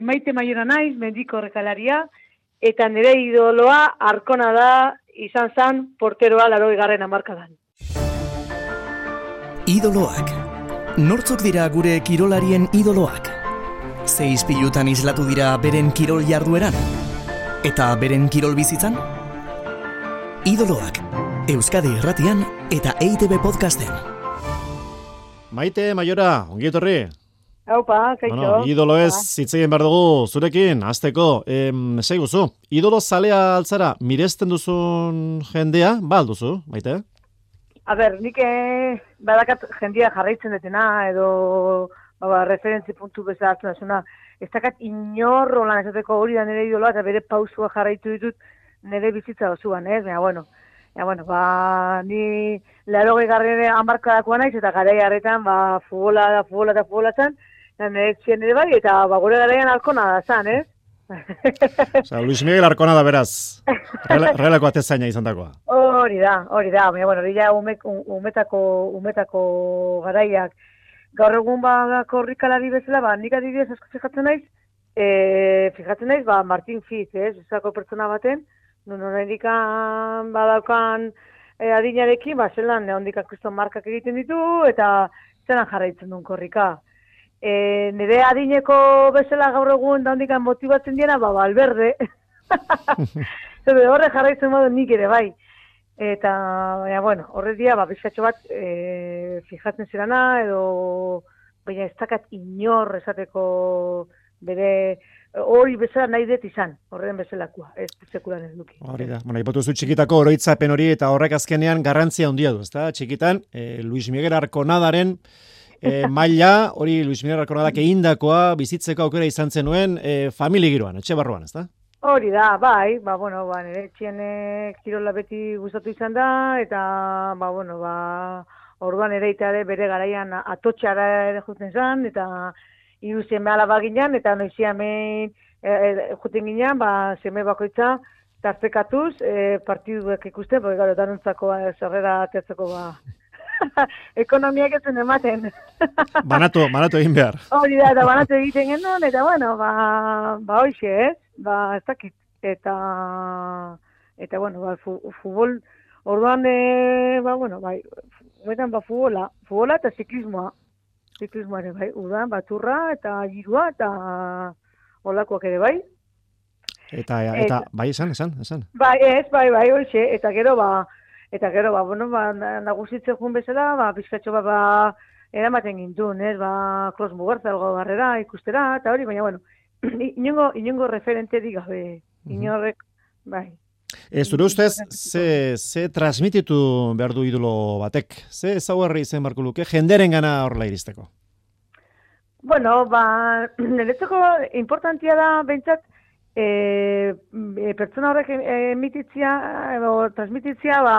maite maiora naiz, mendiko horrekalaria, eta nire idoloa arkona da izan zan porteroa laro egarren amarkadan. Idoloak. Nortzuk dira gure kirolarien idoloak? Zeiz pilutan islatu dira beren kirol jardueran? Eta beren kirol bizitzan? Idoloak. Euskadi Erratian eta EITB Podcasten. Maite, Maiora, ongi etorri. Haupa, kaixo. Bueno, idolo ez, zitzegin behar dugu, zurekin, azteko, em, zei guzu, idolo zalea altzara, miresten duzun jendea, ba alduzu, maite? A ber, nik eh, badakat jendia jarraitzen detena, edo ba, ba, referentzi puntu bezala hartzen dasuna. Ez dakat inor holan esateko hori da nire idoloa, eta bere pausua jarraitu ditut nire bizitza osoan, ez? Baina, bueno, ja, bueno, ba, ni laro gehiagarren amarkadakoa naiz, eta gara harretan, ba, futbola da, futbola da, futbola zan, eta nire txien ere bai, eta ba, gure garaian alkona da zan, ez? Osa, Luis Miguel Arkona da beraz, Rela- relako atezaina izan dakoa. Hori da, hori da, baina, bueno, hori ja ume, umetako, umetako garaiak. Gaur egun ba korrikalari bezala, ba, nik adibidez asko fijatzen naiz, e, fijatzen naiz, ba, Martin Fitz, ez, esako pertsona baten, nun oraindik badaukan e, adinarekin, ba, zelan, ondikan kriston markak egiten ditu, eta zelan jarraitzen duen korrika. E, nire adineko bezala gaur egun da ondikan motibatzen diena, ba, Valverde. Zer, horre jarraitzen modu nik ere, bai. Eta, baina, bueno, horre dia, ba, bizkatxo bat, e, fijatzen zirana, edo, baina ez dakat inor esateko bere, hori bezala nahi dut izan, horren bezalakoa, ez sekulan ez duki. Hori da, bueno, ipatu zu txikitako oroitzapen hori eta horrek azkenean garrantzia handia du, ezta? Txikitan, eh, Luis Miguel Arkonadaren eh, maila, hori Luis Miguel Arkonadak egindakoa bizitzeko aukera izan zenuen eh, famili giroan, etxe barruan, ezta? Hori da, bai, ba, bueno, ba, nire etxien eh, kirola beti gustatu izan da, eta, ba, bueno, ba, orduan ere ere bere garaian atotxara ere juten zan, eta iruzien behala baginan, eta noizia hemen e, e, juten ginean, ba, seme bakoitza, tartekatuz, e, partiduak ikusten, porque, gero, danontzako eh, zerrera ateatzeko, ba, ekonomiak ez ematen. Banatu, banatu egin behar. Hori da, eta banatu egiten genuen, eta bueno, ba, ba hoxe, ez? Ba, ez dakit. Eta, eta bueno, ba, fu, futbol, orduan, e, ba, bueno, bai, betan, ba, futbola, futbola eta ziklismoa. Ziklismoa ere, bai, udan, baturra, eta girua, eta olakoak ere, bai. Eta, eta, bai, esan, esan, esan. Bai, ez, bai, bai, hoxe, eta gero, ba, eta gero, ba, bueno, ba, na- nagusitzen jun bezala, ba, bizkatxo, ba, ba, eramaten gintun, ez, ba, klos mugartza, algo barrera, ikustera, eta hori, baina, bueno, inongo, inongo referenterik gabe, inorrek, bai. Ez zure ustez, ze, ze transmititu behar du idolo batek? Ze ezaugarri izen barko luke, jenderen gana horrela iristeko? Bueno, ba, niretzako importantia da, bentsat, e, e, pertsona horrek emititzia, edo transmititzia, ba,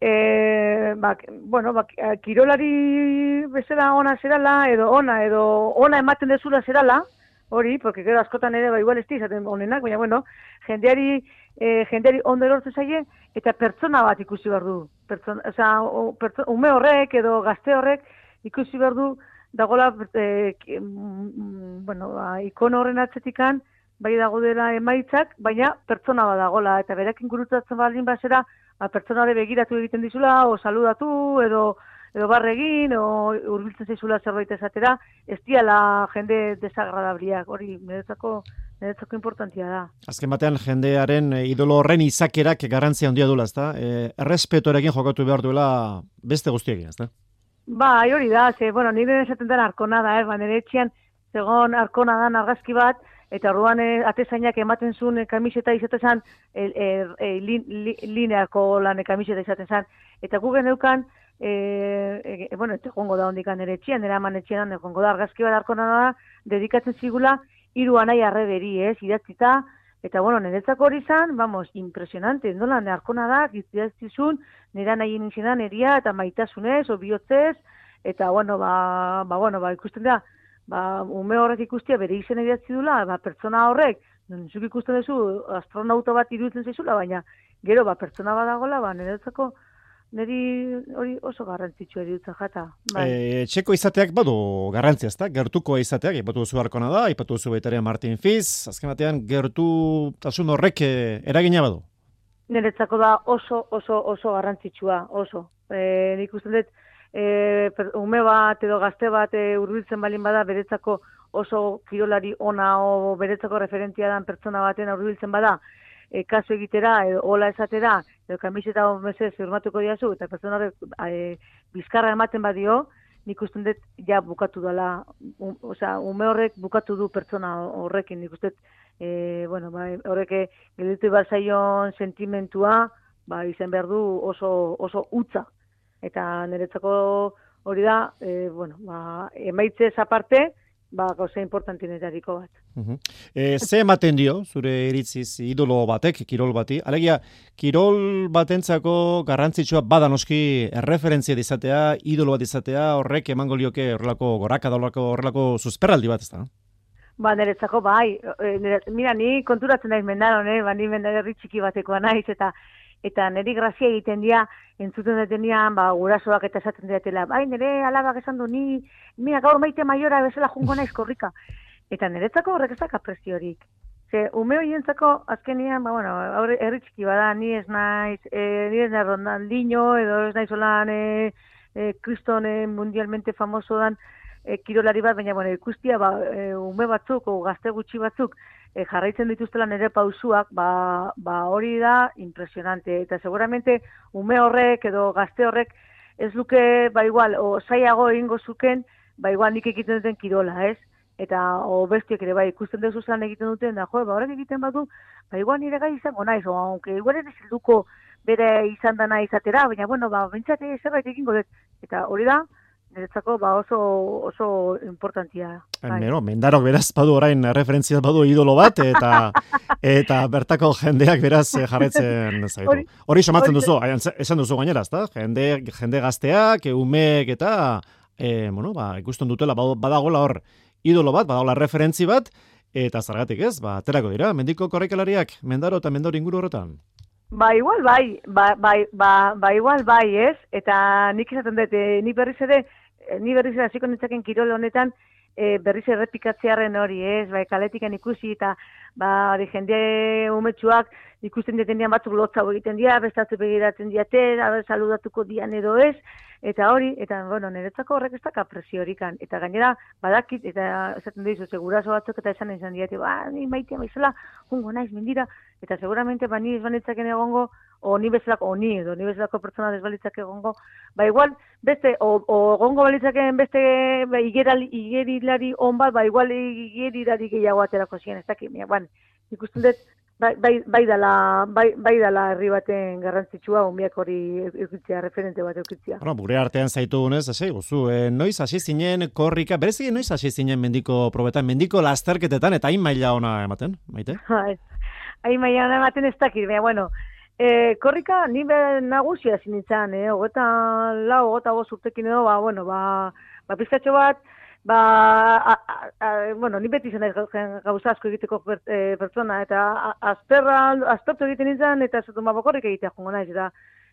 e, ba, bueno, ba, kirolari bezala ona zerala, edo ona, edo ona ematen dezula zerala, hori, porque gero askotan ere, ba, igual ez izaten onenak, baina, bueno, jendeari, e, jendeari ondo erortzen zaie, eta pertsona bat ikusi behar du. Pertsona, osea, o, pertso- ume horrek edo gazte horrek ikusi behar du, dagola, e, mm, mm, bueno, ba, ikono horren atzetikan, bai dago dela emaitzak, baina pertsona bat dagola, eta berekin gurutatzen baldin bazera, ba, pertsonare begiratu egiten dizula, o saludatu, edo edo barregin, o hurbiltzen zaizula zerbait esatera, ez diala jende desagradabliak, hori niretzako, niretzako importantia da. Azken batean jendearen eh, idolo horren izakerak garrantzia handia duela, ezta? Eh, errespetorekin jokatu behar duela beste guztiekin, ezta? Bai, hori da, ze, bueno, nire esaten den arkona da, eh, ba, nire etxean, zegoen arkona da argazki bat, eta orduan eh, atezainak ematen zuen eh, kamiseta izaten zan, el, el, el, lin, li, lineako lan kamiseta izaten zan. Eta gu geneukan, e, e, bueno, eta egongo da hondikan nire etxean, nire aman etxean, egongo da argazki bat arkona da, dedikatzen zigula, hiru anai arreberi, ez, idatzita, eta bueno, niretzako hori izan, vamos, impresionante, nola, ne arkona da, idatzizun, nire nahi nintzen eria, eta maitasunez, o bihotzez, eta bueno, ba, ba, bueno, ba, ikusten da, ba, ume horrek ikustia bere izen idatzi dula, ba, pertsona horrek, zuk ikusten duzu astronauta bat iruditzen zaizula, baina gero ba, pertsona badagola, ba, niretzako niri hori oso garrantzitsua dirutza jata. Bai. E, txeko izateak badu garrantzia, ezta? Gertuko izateak, ipatu duzu harkona da, ipatu duzu baitaren Martin Fiz, azken batean gertu tasun horrek eh, eragina badu. Niretzako da oso, oso, oso garrantzitsua, oso. E, nik uste dut, e, ume bat edo gazte bat e, urbiltzen balin bada, beretzako oso kirolari ona o beretzako referentzia dan pertsona baten urbiltzen bada, e, kasu egitera, edo hola esatera, edo kamiseta mesez firmatuko diazu, eta pertsona horrek e, bizkarra ematen badio, nik uste dut ja bukatu dela, um, osea, ume horrek bukatu du pertsona horrekin, nik uste dut, e, bueno, ba, horrek gelditu sentimentua, ba, izan behar du oso, oso utza. Eta niretzako hori da, e, bueno, ba, emaitze aparte, ba, gauza importantinetariko bat. Uh e, ze ematen dio, zure iritziz idolo batek, kirol bati? Alegia, kirol batentzako garrantzitsua bada noski erreferentzia dizatea, idolo bat izatea, horrek emango lioke horrelako goraka horrelako, horrelako susperraldi bat, ez da? Ba, niretzako bai, e, nire, mira, ni konturatzen naiz mendaron, eh? ba, ni mendaron txiki batekoa naiz, eta eta niri grazia egiten dira, entzuten detenian, ba, gurasoak eta esaten diatela, bai, nire alabak esan du, ni, mira, gaur maite maiora bezala jungo naiz korrika. Eta niretzako horrek ez da kapreziorik. Ze, ume horientzako, azkenian, ba, bueno, herri txiki bada, ni ez naiz, e, ni ez naiz Ronaldinho, edo ez naiz holan, e, e, kriston mundialmente famoso dan, e, kirolari bat, baina, bueno, ikustia, ba, e, ume batzuk, o gazte gutxi batzuk, e, jarraitzen dituztela nere pausuak, ba, ba hori da impresionante. Eta seguramente ume horrek edo gazte horrek ez luke, ba igual, o zaiago egingo zuken, ba igual nik egiten duten kirola, ez? Eta o bestiak ere bai ikusten duzu zelan egiten duten, da jo, ba horrek egiten badu, ba igual nire gai izango naiz, o aunque igual ez bere izan dana izatera, baina bueno, ba, bintzate zerbait egingo dut. Eta hori da, niretzako ba oso oso importantia. Bai. Mero, mendarok beraz badu orain referentzia badu idolo bat eta eta bertako jendeak beraz eh, jarretzen zaitu. Hori somatzen duzu, esan duzu gainera, ezta? Jende jende gazteak, umeek eta eh bueno, ba, ikusten dutela badagola hor idolo bat, badagola referentzi bat eta zargatik ez? Ba, aterako dira, mendiko korrikalariak, mendaro eta mendor inguru horretan. Ba, igual, bai, ba, bai, ba, ba, igual, bai, ez? Eta nik izaten dut, e, ni berriz ere, eh, ni berriz hasiko nintzaken kirol honetan, e, berriz errepikatzearen hori, ez? Bai, kaletikan ikusi, eta, ba, hori jende umetxuak, ikusten detenean batzuk lotza egiten dira, bestatu begiratzen diate, abe, saludatuko dian edo ez, eta hori, eta, bueno, niretzako horrek ez da kapresiorikan, eta gainera, badakit, eta esaten dizu, segurazo batzuk eta esan izan diate, ba, ni maitea maizela, jungo naiz, mendira, eta seguramente, ba, ni izbanitzaken egongo, o ni bezalako, o ni, edo ni bezalako pertsona desbalitzak egongo, ba, igual, beste, o, o egongo balitzaken beste, ba, igeral, igerilari on bat, ba, igual, igerilari gehiago aterako ziren, ez dakit, ba, ikusten dut, bai, bai, bai, dala, bai, bai dala herri baten garrantzitsua, unbiak hori eukitzea, referente bat eukitzea. Bueno, bure artean zaitu unez, hasi, guzu, eh, noiz hasi zinen korrika, berezi noiz hasi zinen mendiko probetan, mendiko lasterketetan, eta hain maila ona ematen, maite? hain maila ona ematen ez dakit, baina, bueno, eh, korrika ni nagusia zinitzen, eh, ogeta lau, ogeta goz urtekin edo, ba, bueno, ba, ba, pizkatxo bat, ba, a, a, bueno, ni beti zen gauza asko egiteko e, pertsona, eta azperra, azpertu egiten izan, eta ez ma bakorrik egitea jongo naiz, eta,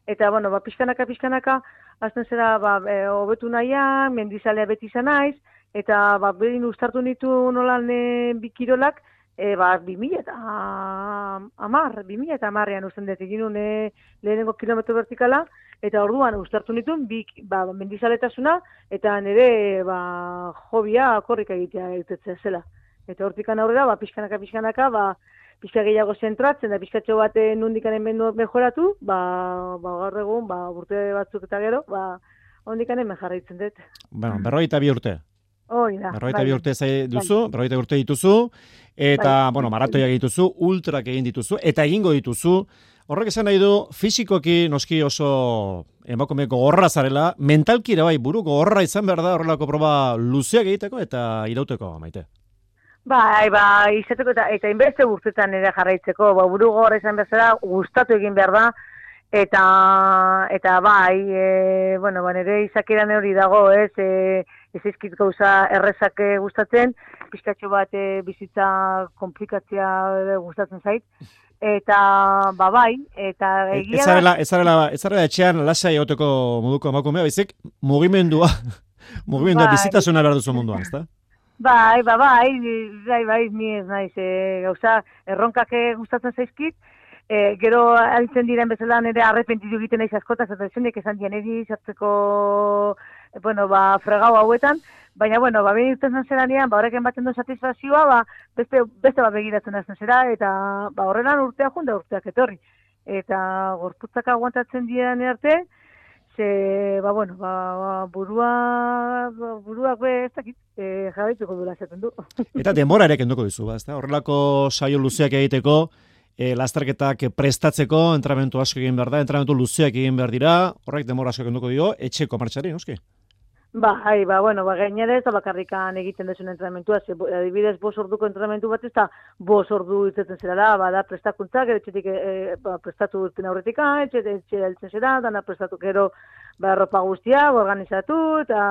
eta, bueno, ba, pixkanaka, pixkanaka, azten zera, ba, e, obetu mendizalea beti izan naiz, eta, ba, behin ustartu nitu nolan e, bikirolak, e, ba, bi mila eta amar, bi mila eta amarrean usten dut, egin lehenengo kilometro vertikala, eta orduan ustartu nituen bi ba mendizaletasuna eta nire ba hobia korrika egitea egitetzea zela. Eta hortikan aurrera ba pizkanaka pizkanaka ba pizka gehiago zentratzen da pizkatxo baten nundikanen mendu mejoratu, ba ba gaur egun ba urte batzuk eta gero ba ondikanen jarraitzen dut. Bueno, berroita bi urte. Hoi da. Berroita bai. bi urte zai duzu, bai. berroita urte dituzu, eta, bai. bueno, maratoiak dituzu, ultrak egin dituzu, eta egingo dituzu, Horrek esan nahi du, fizikoki noski oso emakume gogorra zarela, mentalki ere bai buru gogorra izan behar da horrelako proba luzeak egiteko eta irauteko, maite. Bai, ba, izateko eta, eta inbeste guztetan ere jarraitzeko, ba, buru gogorra izan behar gustatu egin behar da, eta, eta bai, e, bueno, ba, nire izakiran hori dago, ez, e, ez izkit gauza errezak gustatzen, pizkatxo bat e, bizitza komplikatzea e, gustatzen zait. Eta, ba bai, eta egia... Ez zarela, ez zarela, ez zarela etxean lasai egoteko moduko emakumea, baizik mugimendua, mugimendua Bai. bizitasuna behar duzu munduan, ezta? Bai, ba, bai, bai, bai, ni ez naiz, e, gauza, erronkak gustatzen zaizkit, e, gero aritzen diren bezala nire arrepentitu egiten naiz askotaz, eta esenek esan dien edi sartzeko, e, bueno, ba, fregau hauetan, baina, bueno, ba, behin irten zeranean, ba, horrek ematen du satisfazioa, ba, beste, beste bat begiratzen hasten zera, eta, ba, horrelan urtea junda urteak etorri. Eta gorputzak aguantatzen diren arte, ze, ba, bueno, ba, ba, burua, ba, buruak be, ez dakit, e, jarraituko dula esaten du. Eta denbora ere kenduko dizu, ba, ezta? Horrelako saio luzeak egiteko, e, lasterketak prestatzeko, entramentu asko egin behar da, entramentu luzeak egin behar dira, horrek denbora asko kenduko dio, etxeko martxari, noski? Bai, ba, bueno, ba, gainera ez da bakarrikan egiten dezun entrenamentua, ze, adibidez, bos orduko entrenamentu bat ez da, bos ordu irtetzen zera da, ba, da prestakuntza, gero etxetik e, ba, prestatu urten aurretik, etxe, etxe zera, dana prestatu gero, ba, ropa guztia, organizatu, eta,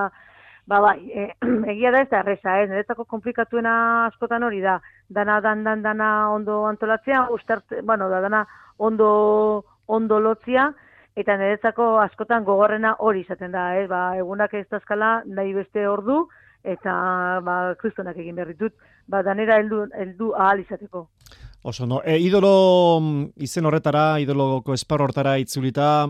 ba, bai, e, egia da ez da erresa, ez, niretzako komplikatuena askotan hori da, dana, dan, dan, dana ondo antolatzea, ustart, bueno, da, dana ondo, ondo lotzia, eta niretzako askotan gogorrena hori izaten da, ez? Ba, egunak ez dazkala nahi beste ordu, eta ba, kristonak egin behar ditut, ba, danera heldu, heldu ahal izateko. Oso, no, e, idolo mm, izen horretara, idoloko esparro horretara itzulita,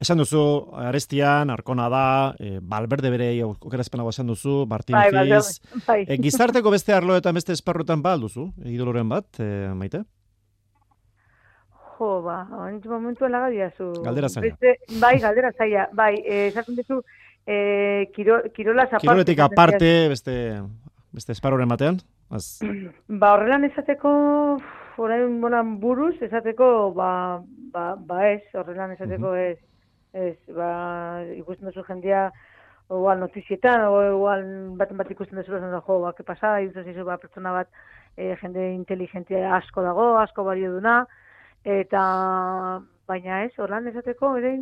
esan duzu, arestian, arkona da, e, balberde bere okerazpenago esan duzu, Martin Bai, bai, Fiz, bai. e, gizarteko beste arloetan, beste esparroetan ba duzu, idoloren bat, e, maite? Jo, ba, hain momentu elaga diazu. Galdera zaila. Bai, galdera zaila. Bai, eh, esaten dizu, eh, kiro, kirolas aparte. Kiroletik aparte, beste, beste esparroren batean? Az, Ba, horrelan esateko, orain bonan buruz, esateko, ba, ba, ba ez, horrelan esateko ez, ez, ba, ikusten duzu jendea, o igual notizietan, o igual baten bat ikusten duzu, esan da, jo, ba, ke pasa, zizu, ba, pertsona bat, e, jende inteligentia asko dago, asko balio duna, eta, baina ez, horrelan esateko, ere,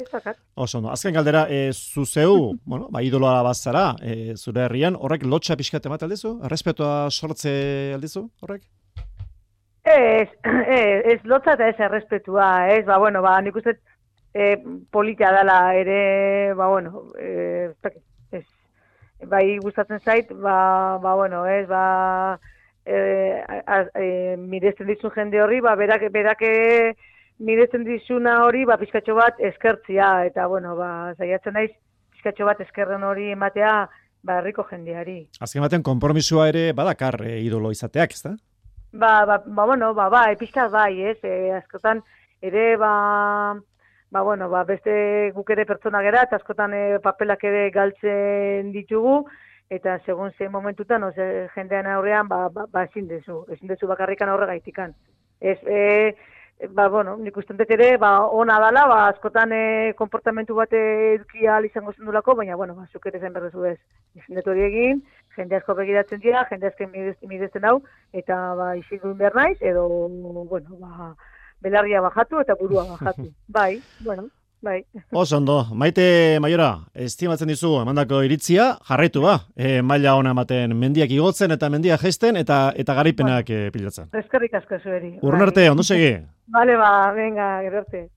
ez dakat. oso, no. Azken galdera, e, zuzeu, bueno, ba, idoloa bazara, e, zure herrian, horrek lotxa pixkat emate aldizu? Errespetua sortze aldizu, horrek? Ez, ez, ez lotza eta ez errespetua, ez, ba, bueno, ba, nik uste e, politia dela ere, ba, bueno, e, ez, bai gustatzen zait, ba, ba, bueno, ez, ba, e, a, e, miresten dizun jende horri, ba, berak, berak e, miresten dizuna hori, ba, pizkatxo bat eskertzia, eta, bueno, ba, zaiatzen naiz, pizkatxo bat eskerren hori ematea, ba, herriko jendeari. Azken baten, konpromisua ere badakar e, idolo izateak, ezta? Ba, ba, ba, bueno, ba, bai, pixka bai, ez, e, askotan, ere, ba, ba, bueno, ba, beste guk ere pertsona gera, eta askotan e, papelak ere galtzen ditugu, eta segun zein momentutan, oze, jendean aurrean, ba, ba, ba ezin dezu, ezin dezu bakarrikan aurre gaitikan. Ez, e, ba, bueno, nik usten dut ere, ba, ona dala, ba, askotan e, konportamentu bat edukia izango zendulako, baina, bueno, ba, zuk ere zen berrezu ez. Ezin dut hori egin, jende asko begiratzen dira, jende asko miresten hau, eta ba, isildu behar naiz, edo, bueno, ba, belarria bajatu eta burua bajatu. bai, bueno, bai. Oso ondo, maite maiora, estimatzen dizu emandako iritzia, jarraitu ba, e, maila ona ematen mendiak igotzen eta mendia gesten eta eta garaipenak e, pilatzen. Eskerrik asko zueri. Urrun bai. arte, ondo segi. Vale, ba, venga, gero arte.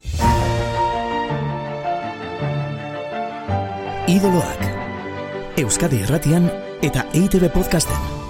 Idoloak. Euskadi Irratian eta EITB Podcasten.